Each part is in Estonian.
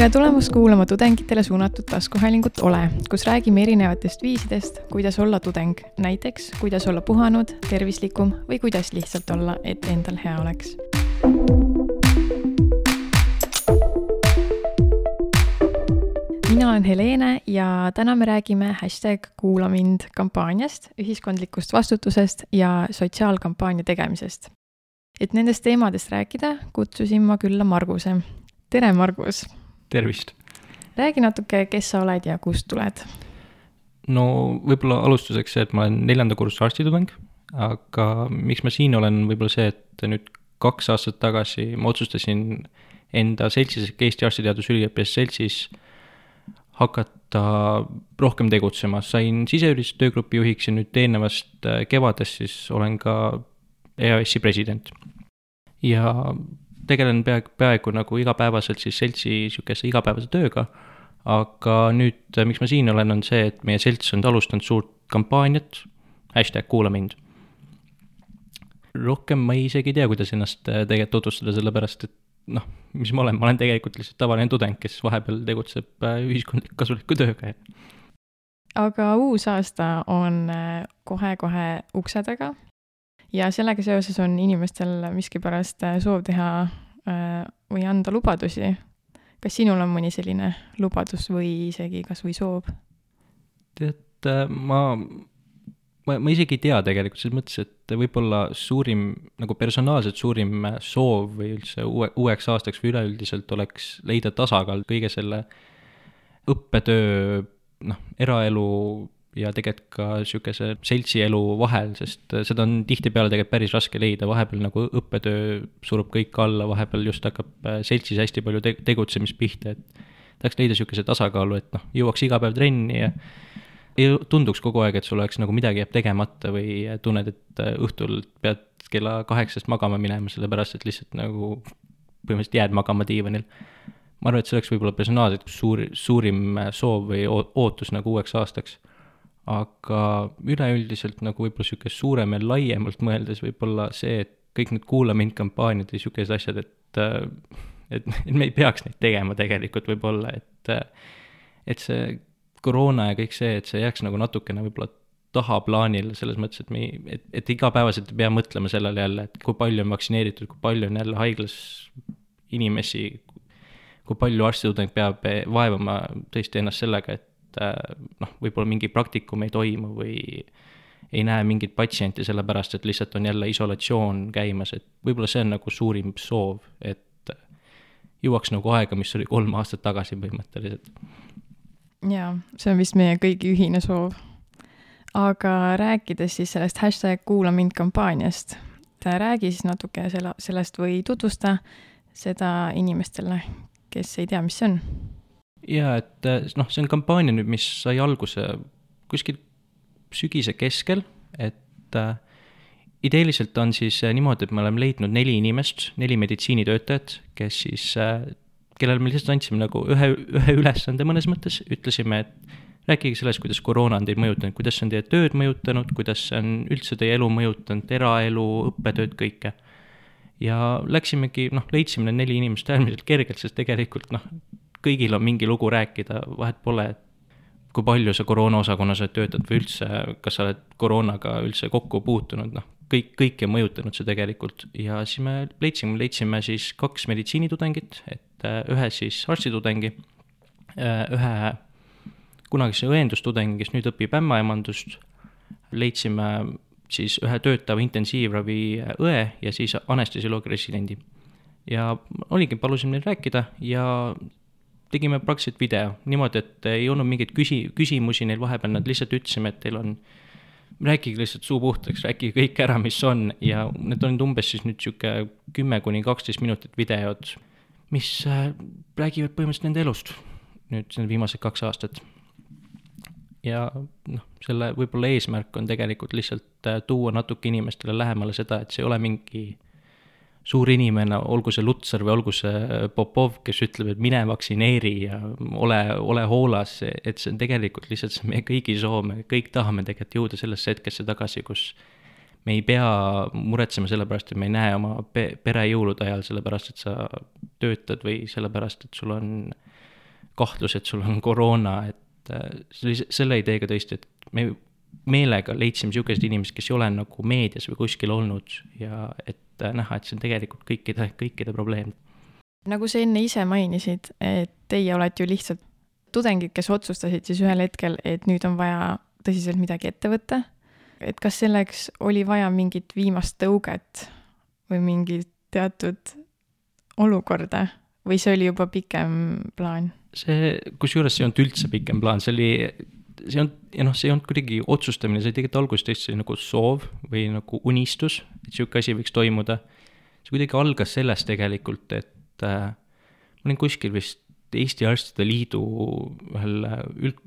tere tulemast kuulama tudengitele suunatud taskuhäälingut Ole, kus räägime erinevatest viisidest, kuidas olla tudeng. näiteks, kuidas olla puhanud, tervislikum või kuidas lihtsalt olla, et endal hea oleks. mina olen Helene ja täna me räägime hashtag kuula mind kampaaniast, ühiskondlikust vastutusest ja sotsiaalkampaania tegemisest. et nendest teemadest rääkida, kutsusin ma külla Marguse. tere, Margus! Tervist! räägi natuke, kes sa oled ja kust tuled? no võib-olla alustuseks see, et ma olen neljanda kursuse arstitudeng, aga miks ma siin olen, võib-olla see, et nüüd kaks aastat tagasi ma otsustasin enda seltsis Eesti Arstiteaduste Üliõpilaste Seltsis hakata rohkem tegutsema, sain siseüldise töögrupi juhiks ja nüüd eelnevast kevadest siis olen ka EAS-i president. ja tegelen peaaegu, peaaegu nagu igapäevaselt siis seltsi sihukese igapäevase tööga. aga nüüd, miks ma siin olen, on see, et meie selts on alustanud suurt kampaaniat, hashtag kuula mind. rohkem ma isegi ei tea, kuidas ennast äh, tegelikult tutvustada, sellepärast et noh, mis ma olen, ma olen tegelikult lihtsalt tavaline tudeng, kes vahepeal tegutseb äh, ühiskondliku kasuliku tööga. aga uus aasta on äh, kohe-kohe ukse taga ja sellega seoses on inimestel miskipärast äh, soov teha äh, või anda lubadusi. kas sinul on mõni selline lubadus või isegi kas või soov? tead, äh, ma, ma, ma isegi ei tea tegelikult, selles mõttes, et võib-olla suurim, nagu personaalselt suurim soov või üldse uue, uueks aastaks või üleüldiselt oleks leida tasakaal kõige selle õppetöö, noh, eraelu ja tegelikult ka niisuguse seltsielu vahel, sest äh, seda on tihtipeale tegelikult päris raske leida, vahepeal nagu õppetöö surub kõik alla, vahepeal just hakkab äh, seltsis hästi palju te tegutsemist pihta, et tahaks leida niisuguse tasakaalu, et noh, jõuaks iga päev trenni ja ei tunduks kogu aeg, et sul oleks nagu midagi jääb tegemata või tunned, et äh, õhtul pead kella kaheksast magama minema, sellepärast et lihtsalt nagu põhimõtteliselt jääd magama diivanil. ma arvan, et see oleks võib-olla personaalselt suur, suurim soov või ootus nagu uueks aastaks aga üleüldiselt nagu võib-olla niisugune suurem ja laiemalt mõeldes võib-olla see, et kõik need Kuula mind kampaaniad ja niisugused asjad, et et, et me ei peaks neid tegema tegelikult võib-olla, et et see koroona ja kõik see, et see jääks nagu natukene võib-olla tahaplaanile, selles mõttes, et me ei, et, et igapäevaselt ei pea mõtlema sellele jälle, et kui palju on vaktsineeritud, kui palju on jälle haiglas inimesi, kui palju arstitudeng peab vaevama tõesti ennast sellega, et et äh, noh, võib-olla mingi praktikum ei toimu või ei näe mingit patsienti, sellepärast et lihtsalt on jälle isolatsioon käimas, et võib-olla see on nagu suurim soov, et jõuaks nagu aega, mis oli kolm aastat tagasi põhimõtteliselt. jaa, see on vist meie kõigi ühine soov. aga rääkides siis sellest hashtag kuula mind kampaaniast, räägi siis natuke selle, sellest või tutvusta seda inimestele, kes ei tea, mis see on jaa, et äh, noh, see on kampaania nüüd, mis sai alguse kuskil sügise keskel, et äh, ideeliselt on siis äh, niimoodi, et me oleme leidnud neli inimest, neli meditsiinitöötajat, kes siis äh,, kellele me lihtsalt andsime nagu ühe, ühe ülesande mõnes mõttes, ütlesime, et rääkige sellest, kuidas koroona on teid mõjutanud, kuidas see on teie tööd mõjutanud, kuidas see on üldse teie elu mõjutanud, eraelu, õppetööd, kõike. ja läksimegi, noh, leidsime need neli inimest äärmiselt kergelt, sest tegelikult noh, kõigil on mingi lugu rääkida, vahet pole, et kui palju sa koroonaosakonnas oled töötanud või üldse, kas sa oled koroonaga üldse kokku puutunud, noh, kõik, kõiki on mõjutanud see tegelikult ja siis me leidsime, leidsime siis kaks meditsiinitudengit, et äh, ühe siis arstitudengi, äh, ühe kunagise õendustudengi, kes nüüd õpib ämmaemandust, leidsime siis ühe töötava intensiivravi õe ja siis anestesioloogia residendi. ja oligi, palusime neil rääkida ja tegime praktiliselt video niimoodi, et ei olnud mingeid küsi-, küsimusi neil vahepeal, nad lihtsalt ütlesime, et teil on, rääkige lihtsalt suu puhtaks, rääkige kõik ära, mis on ja need olid umbes siis nüüd sihuke kümme kuni kaksteist minutit videod, mis äh, räägivad põhimõtteliselt nende elust nüüd need viimased kaks aastat. ja noh, selle võib-olla eesmärk on tegelikult lihtsalt äh, tuua natuke inimestele lähemale seda, et see ei ole mingi suur inimene, olgu see Lutsar või olgu see Popov, kes ütleb, et mine vaktsineeri ja ole, ole hoolas, et see on tegelikult lihtsalt see meie kõigi soov, me kõik tahame tegelikult jõuda sellesse hetkesse tagasi, kus me ei pea muretsema selle pärast, et me ei näe oma pe-, pere jõulude ajal, sellepärast et sa töötad või sellepärast, et sul on kahtlus, et sul on koroona, et äh, selle ideega tõesti, et me meelega leidsime niisugused inimesed, kes ei ole nagu meedias või kuskil olnud ja et äh, näha, et see on tegelikult kõikide, kõikide probleem. nagu sa enne ise mainisid, et teie olete ju lihtsalt tudengid, kes otsustasid siis ühel hetkel, et nüüd on vaja tõsiselt midagi ette võtta. et kas selleks oli vaja mingit viimast tõuget või mingit teatud olukorda või see oli juba pikem plaan? see, kusjuures see ei olnud üldse pikem plaan, see oli see olnud, ja noh, see ei olnud kuidagi otsustamine, see tegelikult alguses tõesti nagu soov või nagu unistus, et sihuke asi võiks toimuda. see kuidagi algas sellest tegelikult, et äh, ma olin kuskil vist Eesti Arstide Liidu ühel äh, üld,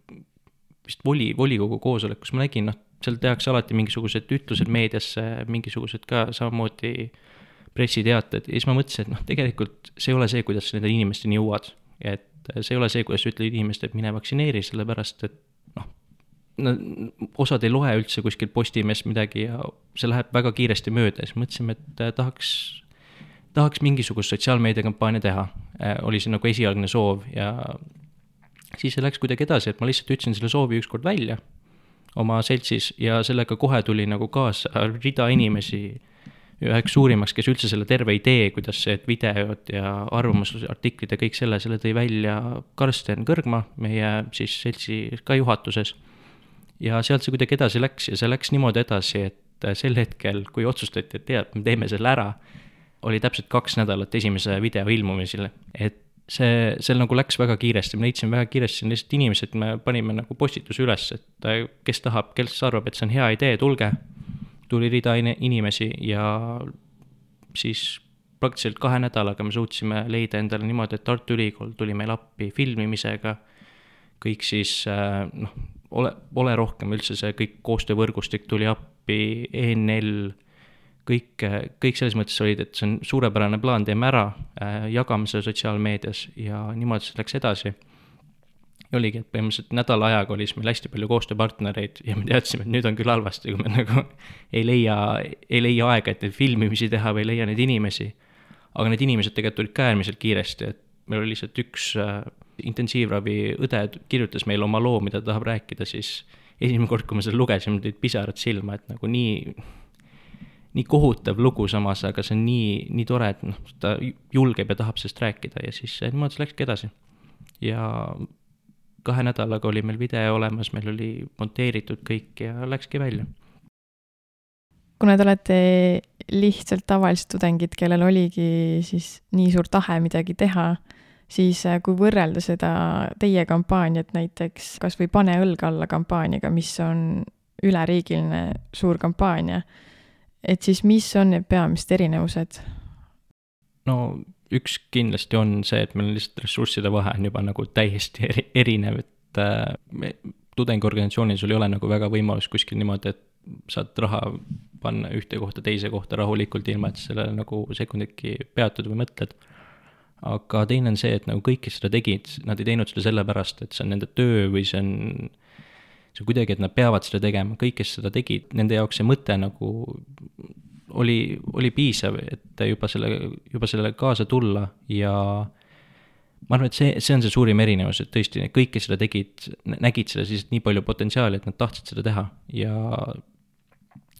vist voli, volikogu koosolekus ma nägin, noh, seal tehakse alati mingisugused ütlused meediasse, mingisugused ka samamoodi pressiteated ja siis ma mõtlesin, et noh, tegelikult see ei ole see, kuidas nende inimesteni jõuad. et see ei ole see, kuidas ütled inimestele, et mine vaktsineeri, sellepärast et no osad ei loe üldse kuskil Postimehest midagi ja see läheb väga kiiresti mööda, siis mõtlesime, et äh, tahaks, tahaks mingisugust sotsiaalmeediakampaania teha, äh, oli see nagu esialgne soov ja siis see läks kuidagi edasi, et ma lihtsalt ütlesin selle soovi ükskord välja oma seltsis ja sellega kohe tuli nagu kaasa rida inimesi, üheks suurimaks, kes üldse selle terve idee, kuidas see videod ja arvamusartiklid ja kõik selle, selle tõi välja Karsten Kõrgma, meie siis seltsi ka juhatuses ja sealt see kuidagi edasi läks ja see läks niimoodi edasi, et äh, sel hetkel, kui otsustati, et tead, me teeme selle ära, oli täpselt kaks nädalat esimese video ilmumisele, et see, see nagu läks väga kiiresti, me leidsime väga kiiresti lihtsalt inimesed, me panime nagu postituse üles, et äh, kes tahab, kes arvab, et see on hea idee, tulge. tuli rida inimesi ja siis praktiliselt kahe nädalaga me suutsime leida endale niimoodi, et Tartu Ülikool tuli meil appi filmimisega, kõik siis äh, noh, ole, ole rohkem üldse see kõik koostöövõrgustik tuli appi, ENL, kõik, kõik selles mõttes olid, et see on suurepärane plaan, teeme ära äh,, jagame seda sotsiaalmeedias ja niimoodi see läks edasi. ja oligi, et põhimõtteliselt nädala ajaga oli siis meil hästi palju koostööpartnereid ja me teadsime, et nüüd on küll halvasti, kui me nagu ei leia, ei leia aega, et neid filmimisi teha või ei leia neid inimesi. aga need inimesed tegelikult tulid ka äärmiselt kiiresti, et meil oli lihtsalt üks äh, intensiivravi õde kirjutas meile oma loo, mida ta tahab rääkida, siis esimene kord, kui ma seda lugesin, mul tulid pisarad silma, et nagu nii, nii kohutav lugu samas, aga see on nii, nii tore, et noh, ta julgeb ja tahab sellest rääkida ja siis niimoodi see läkski edasi. ja kahe nädalaga oli meil video olemas, meil oli monteeritud kõik ja läkski välja. kuna te olete lihtsalt tavalised tudengid, kellel oligi siis nii suur tahe midagi teha siis äh, kui võrrelda seda teie kampaaniat näiteks kas või Pane õlg alla kampaaniaga, mis on üleriigiline suur kampaania, et siis mis on need peamised erinevused? no üks kindlasti on see, et meil lihtsalt ressursside vahe on juba nagu täiesti eri, erinev, et äh, me tudengiorganisatsioonis sul ei ole nagu väga võimalust kuskil niimoodi, et saad raha panna ühte kohta teise kohta rahulikult, ilma et sellele nagu sekunditki peatud või mõtled aga teine on see, et nagu kõik, kes seda tegid, nad ei teinud seda sellepärast, et see on nende töö või see on, see kuidagi, et nad peavad seda tegema, kõik, kes seda tegid, nende jaoks see mõte nagu oli, oli piisav, et juba selle, juba sellele kaasa tulla. Ja ma arvan, et see, see on see suurim erinevus, et tõesti kõik, kes seda tegid, nägid selles lihtsalt nii palju potentsiaali, et nad tahtsid seda teha. Ja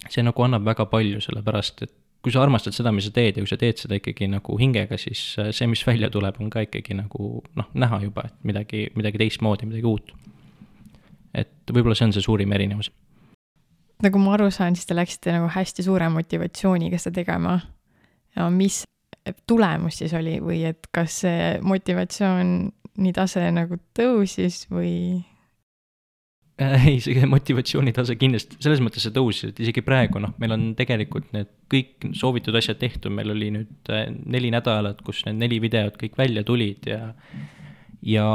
see nagu annab väga palju, sellepärast et kui sa armastad seda, mis sa teed ja kui sa teed seda ikkagi nagu hingega, siis äh, see, mis välja tuleb, on ka ikkagi nagu noh, näha juba, et midagi, midagi teistmoodi, midagi uut. et võib-olla see on see suurim erinevus. nagu ma aru saan, siis te läksite nagu hästi suure motivatsiooniga seda tegema. ja mis tulemus siis oli või et kas see motivatsiooni tase nagu tõusis või ei, see motivatsioonitase kindlasti, selles mõttes see tõusis, et isegi praegu noh, meil on tegelikult need kõik soovitud asjad tehtud, meil oli nüüd äh, neli nädalat, kus need neli videot kõik välja tulid ja ja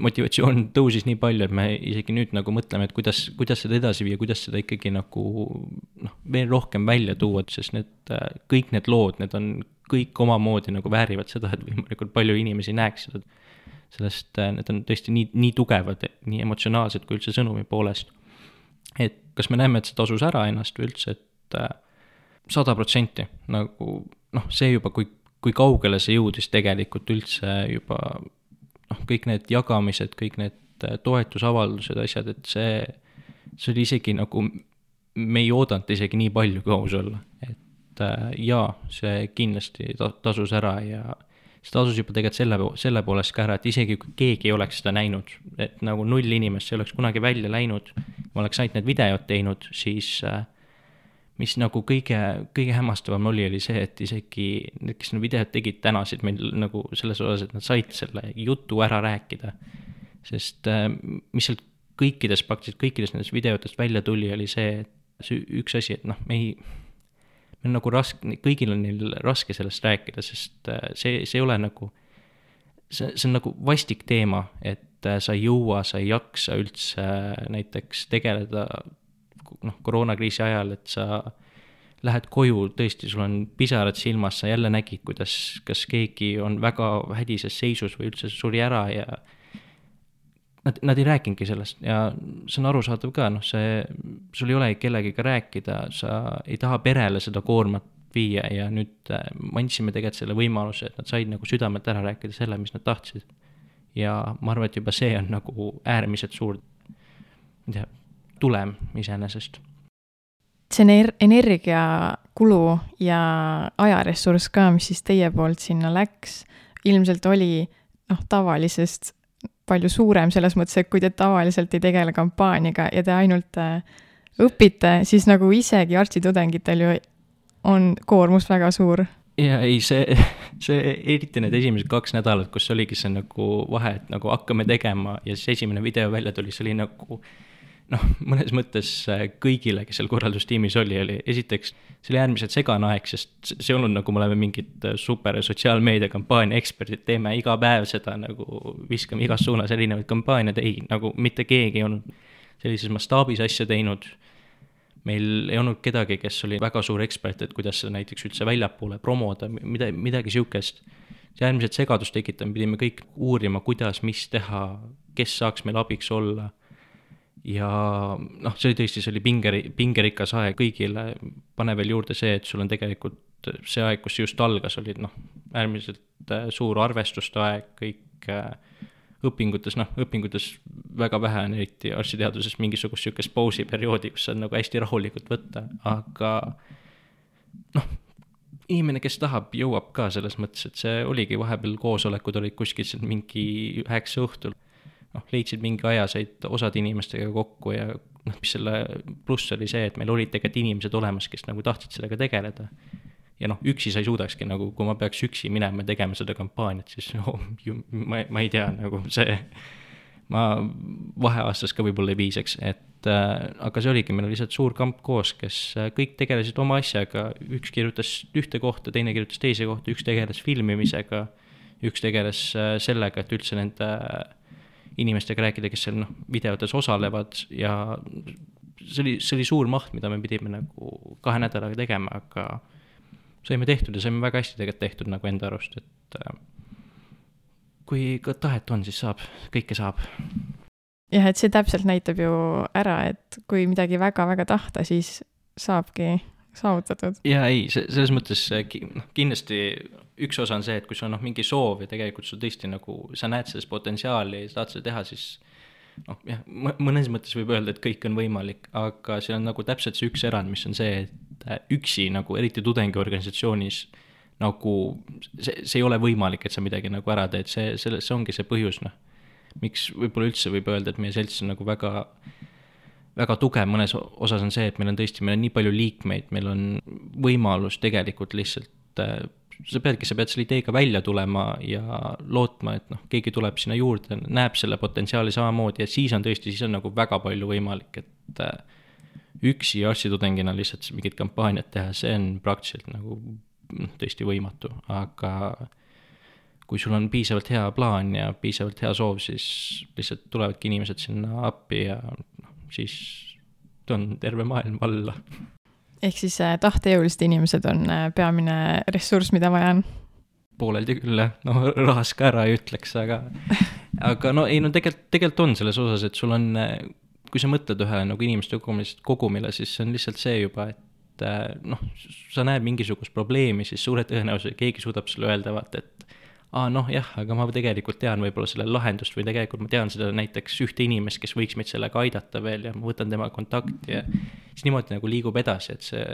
motivatsioon tõusis nii palju, et me isegi nüüd nagu mõtleme, et kuidas, kuidas seda edasi viia, kuidas seda ikkagi nagu noh, veel rohkem välja tuua, sest need, äh, kõik need lood, need on kõik omamoodi nagu väärivad seda, et võimalikult palju inimesi näeks seda sellest, äh, need on tõesti nii, nii tugevad, nii emotsionaalsed kui üldse sõnumi poolest. et kas me näeme, et see tasus ära ennast või üldse, et äh, sada protsenti nagu noh, see juba, kui, kui kaugele see jõudis tegelikult üldse juba noh, kõik need jagamised, kõik need äh, toetusavaldused, asjad, et see, see oli isegi nagu, me ei oodanud isegi nii palju, kui aus olla. et jaa, see kindlasti ta-, tasus ära ja see tasus juba tegelikult selle, selle poolest ka ära, et isegi kui keegi ei oleks seda näinud, et nagu null inimest ei oleks kunagi välja läinud, ma oleks ainult need videod teinud, siis äh, mis nagu kõige, kõige hämmastavam oli, oli see, et isegi need, kes need videod tegid, tänasid meil nagu selles osas, et nad said selle jutu ära rääkida. sest äh, mis sealt kõikides, praktiliselt kõikidest nendest videotest välja tuli, oli see, et see üks asi, et noh, me ei, meil on nagu raske, kõigil on neil raske sellest rääkida, sest äh, see, see ei ole nagu, see, see on nagu vastik teema, et äh, sa ei jõua, sa ei jaksa üldse näiteks tegeleda noh, koroonakriisi ajal, et sa lähed koju, tõesti, sul on pisarad silmas, sa jälle nägid, kuidas, kas keegi on väga hädises seisus või üldse suri ära ja nad, nad ei rääkinudki sellest ja see on arusaadav ka, noh, see, sul ei ole kellegiga rääkida, sa ei taha perele seda koormat viia ja nüüd äh, me andsime tegelikult selle võimaluse, et nad said nagu südamelt ära rääkida selle, mis nad tahtsid. ja ma arvan, et juba see on nagu äärmiselt suur, ma ei tea, tulem iseenesest. see ener-, energiakulu ja ajaressurss ka, mis siis teie poolt sinna läks, ilmselt oli noh, tavalisest palju suurem selles mõttes, et kui te tavaliselt ei tegele kampaaniaga ja te ainult äh, õpite, siis nagu isegi arstitudengitel ju on koormus väga suur. ja ei, see, see eriti need esimesed kaks nädalat, kus oligi see nagu vahe, et nagu hakkame tegema ja siis esimene video välja tuli, see oli nagu noh, mõnes mõttes äh, kõigile, kes seal korraldustiimis oli, oli esiteks, see oli äärmiselt segane aeg, sest see ei olnud nagu me oleme mingid äh, super sotsiaalmeediakampaania eksperdid, teeme iga päev seda nagu, viskame igas suunas erinevaid kampaaniaid, ei, nagu mitte keegi ei olnud sellises mastaabis asja teinud. meil ei olnud kedagi, kes oli väga suur ekspert, et kuidas seda näiteks üldse väljapoole promoda, mida, midagi sihukest. see äärmiselt segadust tekitav, me pidime kõik uurima, kuidas, mis teha, kes saaks meil abiks olla ja noh, see oli tõesti, see oli pinge, pingerikas aeg kõigile, pane veel juurde see, et sul on tegelikult see aeg, kus just algas, olid noh, äärmiselt äh, suur arvestuste aeg, kõik äh, õpingutes, noh, õpingutes väga vähe on eriti arstiteaduses mingisugust niisugust pausiperioodi, kus saad nagu hästi rahulikult võtta, aga noh, inimene, kes tahab, jõuab ka selles mõttes, et see oligi vahepeal koosolekud olid kuskil seal mingi üheksa õhtul noh, leidsid mingi aja, said osade inimestega kokku ja noh, mis selle pluss oli see, et meil olid tegelikult inimesed olemas, kes nagu tahtsid sellega tegeleda. ja noh, üksi sa ei suudakski nagu, kui ma peaks üksi minema ja tegema seda kampaaniat, siis oh, ju, ma, ma ei tea, nagu see, ma vaheaastast ka võib-olla ei piisaks, et äh, aga see oligi, meil oli lihtsalt suur kamp koos, kes äh, kõik tegelesid oma asjaga, üks kirjutas ühte kohta, teine kirjutas teise kohta, üks tegeles filmimisega, üks tegeles äh, sellega, et üldse nende äh, inimestega rääkida, kes seal noh, videotes osalevad ja see oli, see oli suur maht, mida me pidime nagu kahe nädalaga tegema, aga saime tehtud ja saime väga hästi tegelikult tehtud nagu enda arust, et äh, kui ka tahet on, siis saab, kõike saab. jah, et see täpselt näitab ju ära, et kui midagi väga-väga tahta, siis saabki saavutatud. ja ei, see, selles mõttes noh, kindlasti üks osa on see, et kui sul on noh, mingi soov ja tegelikult sul tõesti nagu, sa näed selles potentsiaali ja tahad seda teha, siis noh, jah, mõnes mõttes võib öelda, et kõik on võimalik, aga see on nagu täpselt see üks erand, mis on see, et äh, üksi nagu, eriti tudengiorganisatsioonis, nagu see, see ei ole võimalik, et sa midagi nagu ära teed, see, selles, see ongi see põhjus, noh. miks võib-olla üldse võib öelda, et meie selts on nagu väga väga tugev mõnes osas on see, et meil on tõesti, meil on nii palju liikmeid, meil on võimalus tegelikult lihtsalt äh, sa peadki, sa pead selle ideega välja tulema ja lootma, et noh, keegi tuleb sinna juurde, näeb selle potentsiaali samamoodi ja siis on tõesti, siis on nagu väga palju võimalik, et äh, üksi arstitudengina lihtsalt mingit kampaaniat teha, see on praktiliselt nagu noh, tõesti võimatu, aga kui sul on piisavalt hea plaan ja piisavalt hea soov, siis lihtsalt tulevadki inimesed sinna appi ja noh, siis on terve maailm alla ehk siis äh, tahtejõulised inimesed on äh, peamine ressurss, mida vaja on? pooleldi küll jah, no rahast ka ära ei ütleks, aga, aga no ei no tegelikult, tegelikult on selles osas, et sul on, äh, kui sa mõtled ühele nagu inimeste kogumist, kogumile, siis see on lihtsalt see juba, et noh, sa näed mingisugust probleemi, siis suure tõenäosusega keegi suudab sulle öelda, vaata, et aa noh, jah, aga ma tegelikult tean võib-olla selle lahendust või tegelikult ma tean seda näiteks ühte inimest, kes võiks meid sellega aidata veel ja ma võtan temaga kontakti ja siis niimoodi nagu liigub edasi, et see,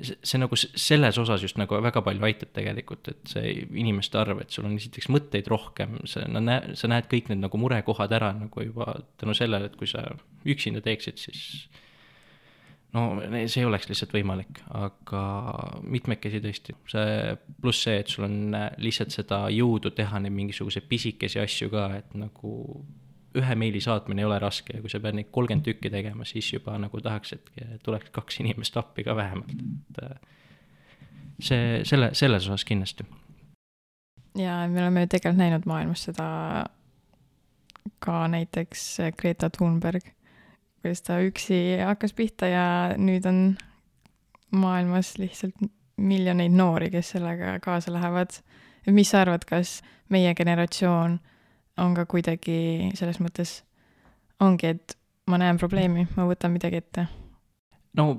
see, see nagu selles osas just nagu väga palju aitab tegelikult, et see inimeste arv, et sul on esiteks mõtteid rohkem, sa, no näe-, sa näed kõik need nagu murekohad ära nagu juba tänu sellele, et kui sa üksinda teeksid, siis no see ei oleks lihtsalt võimalik, aga mitmekesi tõesti, see pluss see, et sul on äh, lihtsalt seda jõudu teha neid mingisuguseid pisikesi asju ka, et nagu ühe meili saatmine ei ole raske ja kui sa pead neid kolmkümmend tükki tegema, siis juba nagu tahaks, et tuleks kaks inimest appi ka vähemalt, et äh, see, selle, selles osas kindlasti. ja me oleme ju tegelikult näinud maailmas seda ka näiteks Greta Thunberg kuidas ta üksi hakkas pihta ja nüüd on maailmas lihtsalt miljoneid noori, kes sellega kaasa lähevad. mis sa arvad, kas meie generatsioon on ka kuidagi selles mõttes, ongi, et ma näen probleemi, ma võtan midagi ette? no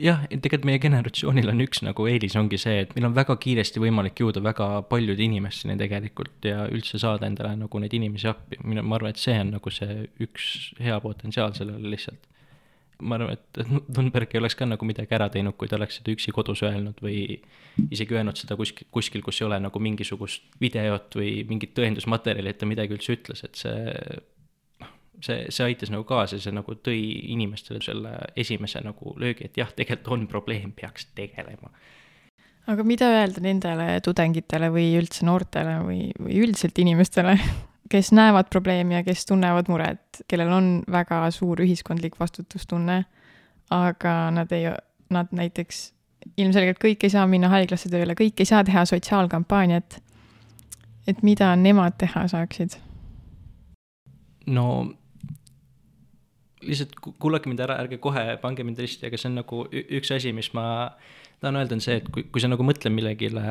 jah, tegelikult meie generatsioonil on üks nagu eelis ongi see, et meil on väga kiiresti võimalik jõuda väga paljude inimesteni tegelikult ja üldse saada endale nagu neid inimesi appi. mina, ma arvan, et see on nagu see üks hea potentsiaal sellele lihtsalt. ma arvan, et Thunberg ei oleks ka nagu midagi ära teinud, kui ta oleks seda üksi kodus öelnud või isegi öelnud seda kuskil, kuskil, kus ei ole nagu mingisugust videot või mingit tõendusmaterjali, et ta midagi üldse ütles, et see see, see aitas nagu kaasa, see nagu tõi inimestele selle esimese nagu löögi, et jah, tegelikult on probleem, peaks tegelema. aga mida öelda nendele tudengitele või üldse noortele või, või üldiselt inimestele, kes näevad probleemi ja kes tunnevad muret, kellel on väga suur ühiskondlik vastutustunne, aga nad ei, nad näiteks ilmselgelt kõik ei saa minna haiglasse tööle, kõik ei saa teha sotsiaalkampaaniat. et mida nemad teha saaksid? no lihtsalt kuulake mind ära, ärge kohe pange mind risti, aga see on nagu üks asi, mis ma tahan öelda, on see, et kui, kui sa nagu mõtled millegile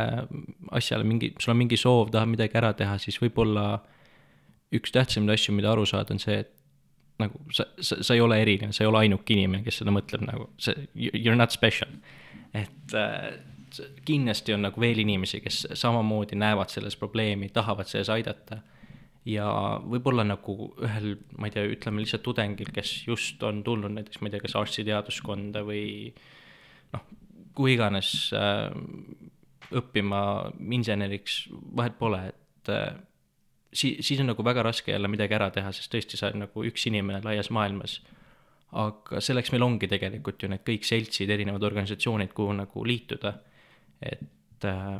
asjale mingi, sul on mingi soov, tahad midagi ära teha, siis võib-olla üks tähtsamaid asju, mida aru saada, on see, et nagu sa, sa, sa ei ole erinev, sa ei ole ainuke inimene, kes seda mõtleb nagu, see, you are not special. et äh, kindlasti on nagu veel inimesi, kes samamoodi näevad selles probleemi, tahavad selles aidata ja võib-olla nagu ühel, ma ei tea, ütleme lihtsalt tudengil, kes just on tulnud näiteks, ma ei tea, kas arstiteaduskonda või noh, kuhu iganes äh, õppima inseneriks, vahet pole, et äh, si-, siis on nagu väga raske jälle midagi ära teha, sest tõesti, sa oled nagu üks inimene laias maailmas. aga selleks meil ongi tegelikult ju need kõik seltsid, erinevad organisatsioonid, kuhu nagu liituda, et äh,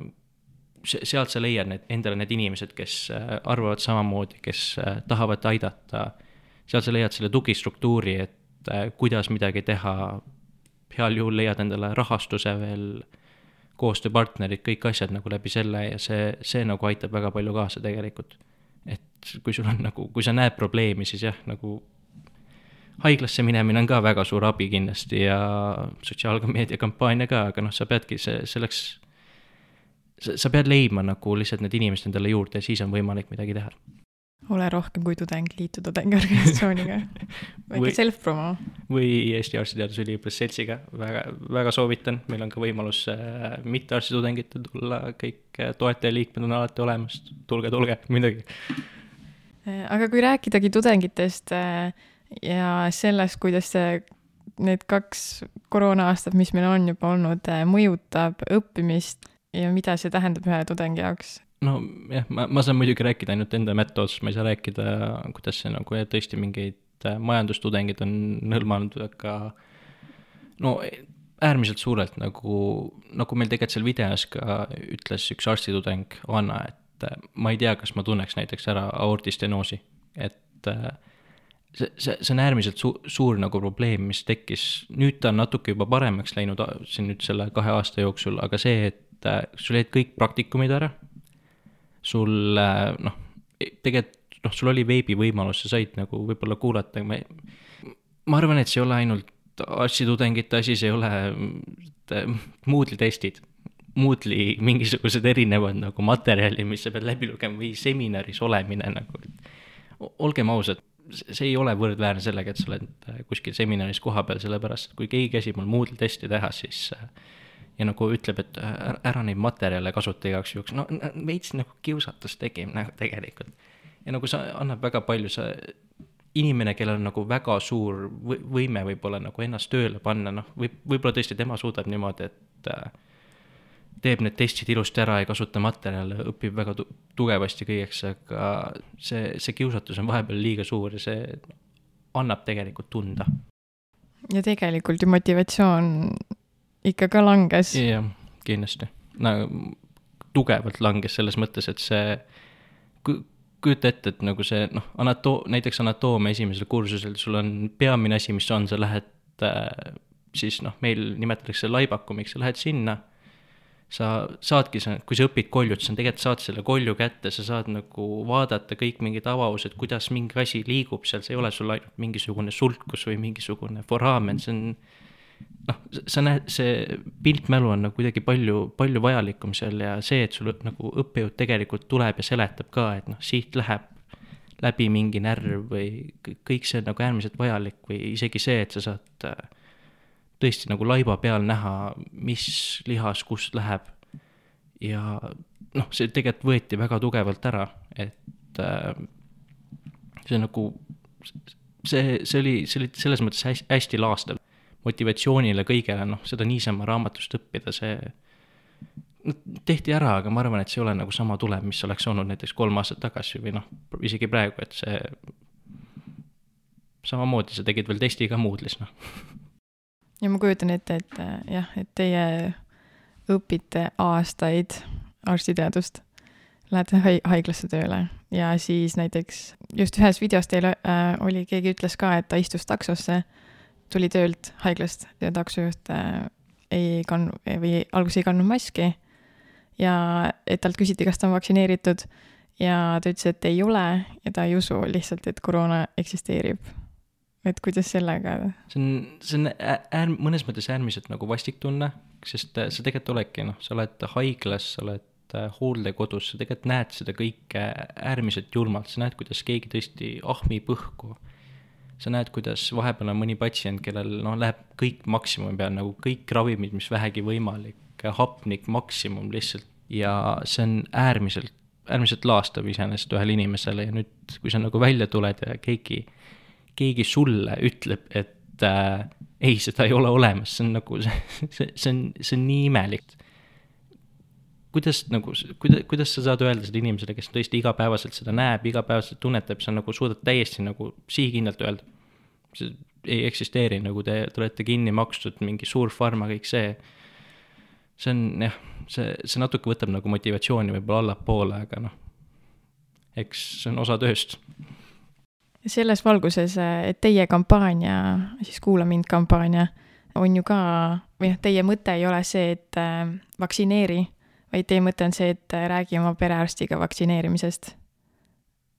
sealt sa leiad need, endale need inimesed, kes äh, arvavad samamoodi, kes äh, tahavad aidata. sealt sa leiad selle tugistruktuuri, et äh, kuidas midagi teha. heal juhul leiad endale rahastuse veel, koostööpartnerid, kõik asjad nagu läbi selle ja see, see nagu aitab väga palju kaasa tegelikult. et kui sul on nagu, kui sa näed probleemi, siis jah, nagu haiglasse minemine on ka väga suur abi kindlasti ja sotsiaalmeedia kampaania ka, aga noh, sa peadki see, selleks sa, pead leidma nagu lihtsalt need inimesed endale juurde ja siis on võimalik midagi teha. ole rohkem kui tudeng, liitu tudengiorganisatsiooniga väike self-promo. või Eesti Arstiteaduse Üliõpilaste Seltsiga, väga, väga soovitan, meil on ka võimalus äh, mittearstitudengitel tulla, kõik äh, toetajaliikmed on alati olemas, tulge, tulge, midagi. Äh, aga kui rääkidagi tudengitest äh, ja sellest, kuidas see need kaks koroona-aastat, mis meil on juba olnud, äh, mõjutab õppimist ja mida see tähendab ühe tudengi jaoks? no jah, ma, ma saan muidugi rääkida ainult enda metoodist, ma ei saa rääkida, kuidas see nagu tõesti mingeid äh, majandustudengid on hõlmanud, aga no äärmiselt suurelt nagu, nagu meil tegelikult seal videos ka ütles üks arstitudeng, Anna, et äh, ma ei tea, kas ma tunneks näiteks ära aordistenoosi, et äh, see, see, see on äärmiselt su-, suur nagu probleem, mis tekkis, nüüd ta on natuke juba paremaks läinud siin nüüd selle kahe aasta jooksul, aga see, et et äh, sul jäid kõik praktikumid ära, sul äh, noh, tegelikult noh, sul oli veebivõimalus, sa said nagu võib-olla kuulata, ma, ma arvan, et see ei ole ainult arstitudengite asi, see ei ole äh, Moodle'i testid. Moodle'i mingisugused erinevad nagu materjali, mis sa pead läbi lugema või seminaris olemine nagu, olgem ausad, see ei ole võrdväärne sellega, et sa oled kuskil seminaris kohapeal, sellepärast et kui keegi käsib mul Moodle'i testi teha, siis ja nagu ütleb, et ära, ära neid materjale kasuta igaks juhuks, no veits nagu kiusatus tekib nagu tegelikult. ja nagu see annab väga palju, sa, inimene, kellel on nagu väga suur võime võib-olla nagu ennast tööle panna, noh, võib, võib-olla tõesti tema suudab niimoodi, et äh, teeb need testid ilusti ära, ei kasuta materjale, õpib väga tu tugevasti kõigeks, aga see, see kiusatus on vahepeal liiga suur ja see annab tegelikult tunda. ja tegelikult ju motivatsioon ikka ka langes. jah, kindlasti, no tugevalt langes selles mõttes, et see, kujuta ette, et nagu see noh, anato-, näiteks anatoomia esimesel kursusel sul on peamine asi, mis on, sa lähed äh, siis noh, meil nimetatakse laibakumiks, sa lähed sinna sa saadki, sa, kui sa õpid koljut, sa tegelikult saad selle kolju kätte, sa saad nagu vaadata kõik mingid avavused, kuidas mingi asi liigub seal, see ei ole sul ainult mingisugune sulkus või mingisugune foraamen, see on noh, sa näed, see piltmälu on nagu kuidagi palju, palju vajalikum seal ja see, et sul nagu õppejõud tegelikult tuleb ja seletab ka, et noh, siit läheb läbi mingi närv või kõik see on nagu äärmiselt vajalik või isegi see, et sa saad äh, tõesti nagu laiba peal näha, mis lihas kust läheb. ja noh, see tegelikult võeti väga tugevalt ära, et äh, see nagu, see, see oli, see oli selles mõttes hästi, hästi laastav. Motivatsioonile kõigele, noh, seda niisama raamatust õppida, see no, tehti ära, aga ma arvan, et see ei ole nagu sama tulem, mis oleks olnud näiteks kolm aastat tagasi või noh, isegi praegu, et see samamoodi sa tegid veel testi ka Moodle'is, noh. Ja ma kujutan ette, et äh, jah, et teie õpite aastaid arstiteadust, lähete hai-, haiglasse tööle ja siis näiteks just ühes videos teil äh, oli, keegi ütles ka, et ta istus taksosse, tuli töölt haiglast ja taksojuht äh, ei kandnud või alguses ei kandnud maski ja et talt küsiti, kas ta on vaktsineeritud ja ta ütles, et ei ole ja ta ei usu lihtsalt, et koroona eksisteerib et kuidas sellega? see on, see on äär-, mõnes mõttes äärmiselt nagu vastik tunne, sest äh, sa tegelikult oledki, noh, sa oled haiglas, sa oled äh, hooldekodus, sa tegelikult näed seda kõike äärmiselt julmalt, sa näed, kuidas keegi tõesti ahmib õhku. Sa näed, kuidas vahepeal on mõni patsient, kellel noh, läheb kõik maksimumi peal, nagu kõik ravimid, mis vähegi võimalik, hapnik maksimum lihtsalt. Ja see on äärmiselt, äärmiselt laastav iseenesest ühele inimesele. Ja nüüd, kui sa nagu välja tuled ja keegi keegi sulle ütleb, et äh, ei, seda ei ole olemas, see on nagu, see, see, on, see on nii imelik. Kuidas nagu, kuidas, kuidas sa saad öelda seda inimesele, kes tõesti igapäevaselt seda näeb, igapäevaselt tunnetab, sa nagu suudad täiesti nagu sihikindlalt öelda, see ei eksisteeri, nagu te, te olete kinni makstud, mingi suur farma, kõik see, see on jah, see, see natuke võtab nagu motivatsiooni võib-olla allapoole, aga noh, eks see on osa tööst. Selles valguses, et teie kampaania, siis Kuula mind kampaania, on ju ka, või noh, teie mõte ei ole see, et äh, vaktsineeri, vaid teie mõte on see, et äh, räägi oma perearstiga vaktsineerimisest.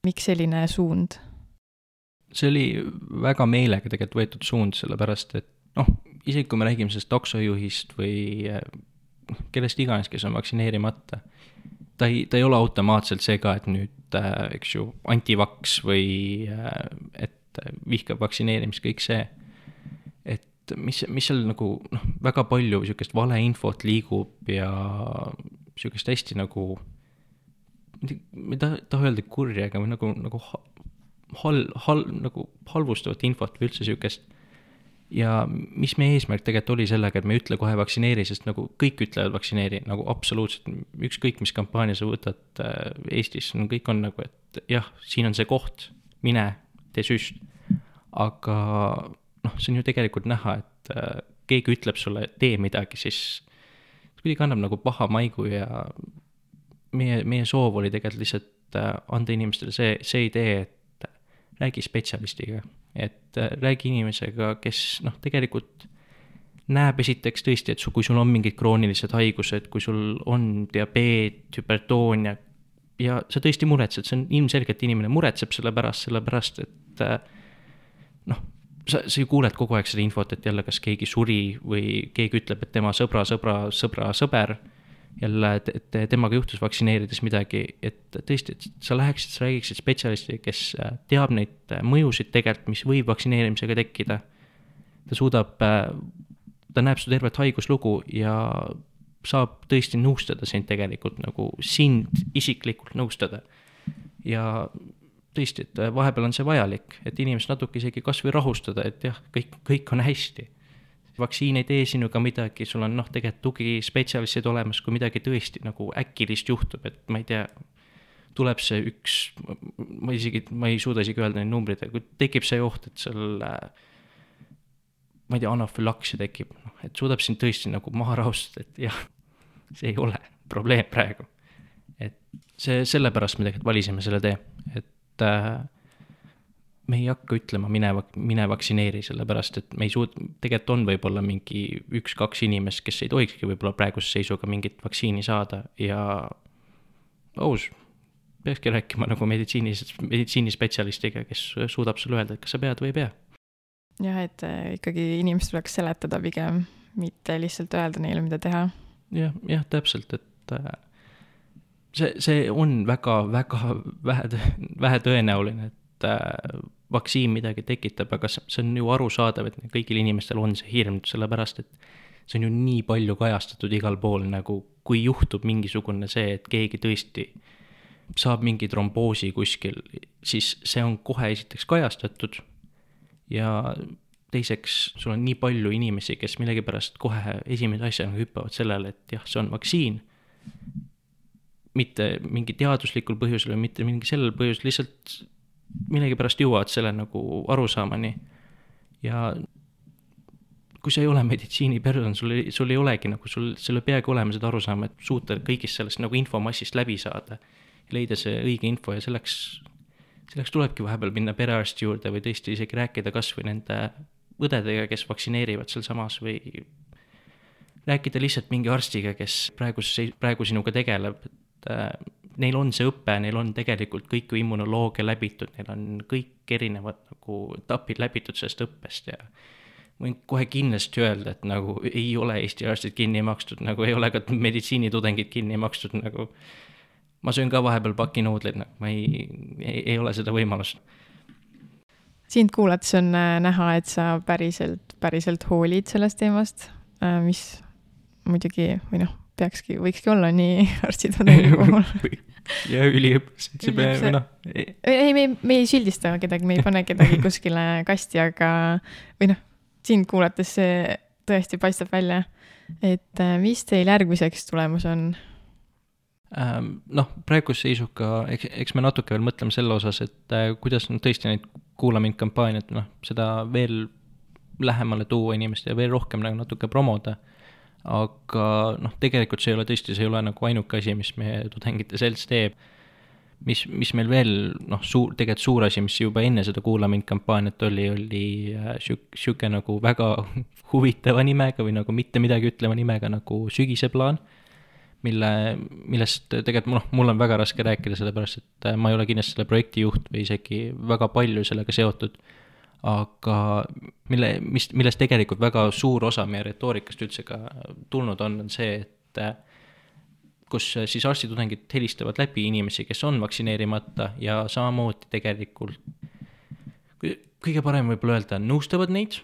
miks selline suund? see oli väga meelega tegelikult võetud suund, sellepärast et noh, isegi kui me räägime sellest taksojuhist või äh, kellest iganes, kes on vaktsineerimata, ta ei, ta ei ole automaatselt see ka, et nüüd Äh, eks ju, antivaks või äh, et vihkab vaktsineerimist, kõik see. Mis, mis seal nagu noh, väga palju sihukest valeinfot liigub ja sihukest hästi nagu, ma ei taha, taha öelda kurja, aga nagu, nagu hal-, hal-, nagu halvustavat infot või üldse sihukest ja mis meie eesmärk tegelikult oli sellega, et me ei ütle kohe vaktsineeri, sest nagu kõik ütlevad vaktsineeri, nagu absoluutselt, ükskõik mis kampaania sa võtad äh, Eestis, no kõik on nagu, et jah, siin on see koht, mine, tee süst. aga noh, see on ju tegelikult näha, et äh, keegi ütleb sulle, tee midagi, siis kuidagi annab nagu paha maigu ja meie, meie soov oli tegelikult lihtsalt äh, anda inimestele see, see idee, et räägi spetsialistiga. Et äh, räägi inimesega, kes noh, tegelikult näeb esiteks tõesti, et su, kui sul on mingid kroonilised haigused, kui sul on diabeet, hüpertoonia ja sa tõesti muretsed, see on ilmselgelt inimene muretseb selle pärast, sellepärast et äh, noh, sa, sa ju kuuled kogu aeg seda infot, et jälle kas keegi suri või keegi ütleb, et tema sõbra, sõbra, sõbra, sõber jälle, et temaga juhtus vaktsineerides midagi, et tõesti, et sa läheksid, sa räägiksid spetsialistiga, kes äh, teab neid äh, mõjusid tegelikult, mis võib vaktsineerimisega tekkida. ta suudab, äh, ta näeb su tervet haiguslugu ja saab tõesti nõustada sind tegelikult nagu sind isiklikult nõustada. ja tõesti, et vahepeal on see vajalik, et inimest natuke isegi kasvõi rahustada, et jah, kõik, kõik on hästi. vaktsiin ei tee sinuga midagi, sul on noh, tegelikult tugispetsialistid olemas, kui midagi tõesti nagu äkilist juhtub, et ma ei tea, tuleb see üks, ma isegi, ma ei suuda isegi öelda neid numbreid, aga tekib see oht, et seal äh, ma ei tea, anafülaksia tekib, noh, et suudab sind tõesti nagu maha rahustada, et jah, see ei ole probleem praegu. et see, sellepärast me tegelikult valisime selle tee, et äh, me ei hakka ütlema, mine, mine vaktsineeri, sellepärast et me ei suut-, tegelikult on võib-olla mingi üks-kaks inimest, kes ei tohikski võib-olla praeguse seisuga mingit vaktsiini saada ja aus peakski rääkima nagu meditsiinis, meditsiinispetsialistiga, kes suudab sulle öelda, et kas sa pead või ei pea. jah, et äh, ikkagi inimest tuleks seletada pigem, mitte lihtsalt öelda neile, mida teha. jah, jah, täpselt, et äh, see, see on väga, väga vähe, vähe tõenäoline, et äh, vaktsiin midagi tekitab, aga see on ju arusaadav, et kõigil inimestel on see hirm, sellepärast et see on ju nii palju kajastatud igal pool, nagu kui juhtub mingisugune see, et keegi tõesti saab mingi tromboosi kuskil, siis see on kohe esiteks kajastatud ja teiseks, sul on nii palju inimesi, kes millegipärast kohe esimese asjana hüppavad sellele, et jah, see on vaktsiin. Mitte mingi teaduslikul põhjusel või mitte mingi sellel põhjusel, lihtsalt millegipärast jõuavad selle nagu arusaamani. ja kui sa ei ole meditsiiniperson, sul ei, sul ei olegi nagu, sul, sul ei peagi olema seda arusaama, et suuta kõigist sellest nagu infomassist läbi saada leida see õige info ja selleks, selleks tulebki vahepeal minna perearsti juurde või tõesti isegi rääkida kas või nende õdedega, kes vaktsineerivad sealsamas või rääkida lihtsalt mingi arstiga, kes praegu, praegu sinuga tegeleb, et äh, neil on see õpe, neil on tegelikult kõik immunoloogia läbitud, neil on kõik erinevad nagu etapid läbitud sellest õppest ja võin kohe kindlasti öelda, et nagu ei ole Eesti arstid kinni makstud, nagu ei ole ka meditsiinitudengid kinni makstud, nagu ma söön ka vahepeal pakinuudleid, noh, ma ei, ei, ei ole seda võimalust. sind kuulates on äh, näha, et sa päriselt, päriselt hoolid sellest teemast, äh, mis muidugi, või noh, peakski, võikski olla nii arstitudengi puhul ja üliõpilased, see peab, noh. ei, me ei, me ei sildista kedagi, me ei pane kedagi kuskile kasti, aga, või noh, sind kuulates see tõesti paistab välja. et äh, mis teil järgmiseks tulemas on? Ähm, noh, praeguse seisuga, eks, eks me natuke veel mõtleme selle osas, et äh, kuidas nüüd tõesti neid Kuula mind kampaaniat, noh, seda veel lähemale tuua inimestele ja veel rohkem nagu natuke promoda. Aga noh, tegelikult see ei ole tõesti, see ei ole nagu ainuke asi, mis meie tudengite selts teeb. mis, mis meil veel noh, suur, tegelikult suur asi, mis juba enne seda Kuula mind kampaaniat oli, oli äh, sihuke, sihuke nagu väga huvitava nimega või nagu mitte midagi ütleva nimega nagu sügise plaan mille, millest tegelikult noh, mul on väga raske rääkida, sellepärast et äh, ma ei ole kindlasti selle projekti juht või isegi väga palju sellega seotud. Aga mille, mis, millest tegelikult väga suur osa meie retoorikast üldse ka tulnud on, on see, et äh, kus siis arstitudengid helistavad läbi inimesi, kes on vaktsineerimata ja samamoodi tegelikult kõige parem võib-olla öelda, nõustavad neid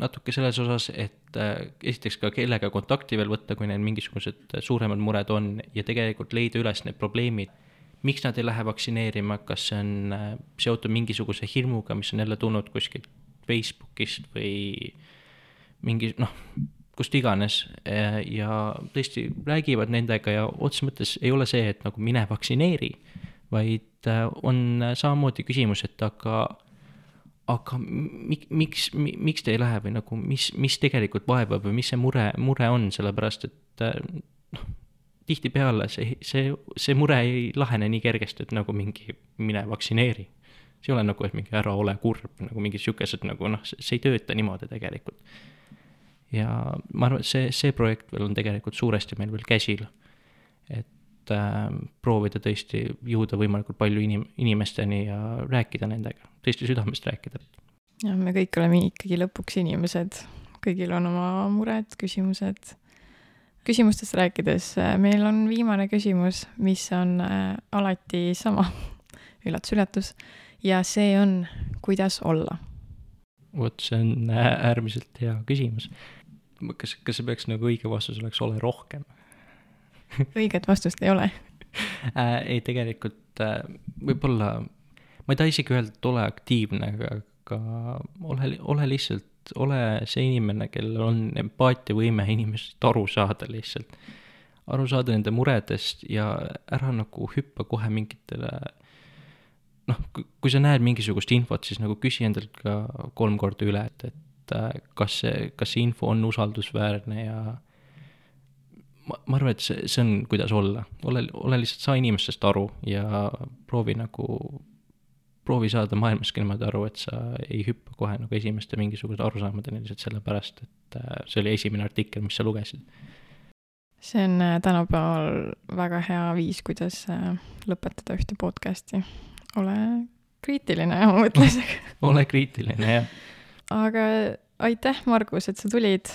natuke selles osas, et äh, esiteks ka kellega kontakti veel võtta, kui neil mingisugused suuremad mured on ja tegelikult leida üles need probleemid, miks nad ei lähe vaktsineerima, kas see on äh, seotud mingisuguse hirmuga, mis on jälle tulnud kuskilt Facebookist või mingi noh, kust iganes äh, ja tõesti räägivad nendega ja otseses mõttes ei ole see, et nagu mine vaktsineeri, vaid on samamoodi küsimus, et aga aga mik-, miks, miks te ei lähe või nagu, mis, mis tegelikult vaevab või mis see mure, mure on, sellepärast et äh, noh, tihtipeale see, see, see mure ei lahene nii kergesti, et nagu mingi mine vaktsineeri. see ei ole nagu, et mingi ära ole kurb, nagu mingid sihukesed nagu noh, see ei tööta niimoodi tegelikult. ja ma arvan, et see, see projekt veel on tegelikult suuresti meil veel käsil. et äh, proovida tõesti jõuda võimalikult palju inim-, inimesteni ja rääkida nendega tõesti südamest rääkida. jah, me kõik oleme ikkagi lõpuks inimesed, kõigil on oma mured, küsimused. Küsimustest rääkides, äh, meil on viimane küsimus, mis on äh, alati sama üllatus-üllatus, ja see on, kuidas olla? vot see on äärmiselt hea küsimus. kas, kas see peaks nagu õige vastus oleks ole rohkem õiget vastust ei ole äh,? ei, tegelikult äh, võib-olla, ma ei taha isegi öelda, et ole aktiivne, aga, aga ole, ole lihtsalt, ole see inimene, kellel on empaatiavõime inimesest aru saada lihtsalt. aru saada nende muredest ja ära nagu hüppa kohe mingitele noh, kui sa näed mingisugust infot, siis nagu küsi endalt ka kolm korda üle, et, et äh, kas see, kas see info on usaldusväärne ja ma, ma arvan, et see, see on, kuidas olla, ole, ole lihtsalt, saa inimestest aru ja proovi nagu, proovi saada maailmast niimoodi aru, et sa ei hüppa kohe nagu esimeste mingisuguste arusaamadeni lihtsalt sellepärast, et äh, see oli esimene artikkel, mis sa lugesid. see on äh, tänapäeval väga hea viis, kuidas äh, lõpetada ühte podcast'i. ole kriitiline oma mõtlusega ole kriitiline, jah. aga aitäh, Margus, et sa tulid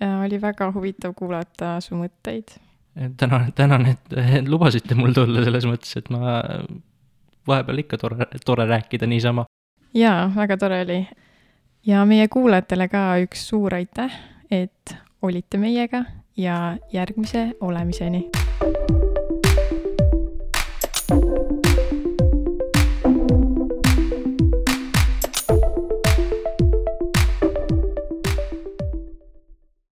ja oli väga huvitav kuulata su mõtteid. tänan, tänan, et lubasite mul tulla selles mõttes, et ma vahepeal ikka tore, tore rääkida niisama. jaa, väga tore oli. ja meie kuulajatele ka üks suur aitäh, et olite meiega ja järgmise olemiseni.